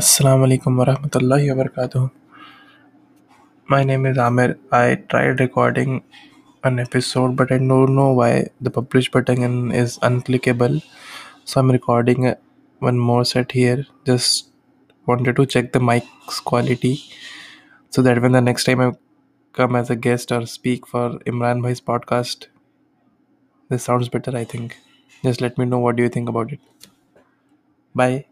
Assalamu alaikum warahmatullahi wabarakatuh. My name is Amir. I tried recording an episode, but I don't know why the publish button is unclickable. So I'm recording one more set here. Just wanted to check the mic's quality so that when the next time I come as a guest or speak for Imran Bhai's podcast, this sounds better, I think. Just let me know what do you think about it. Bye.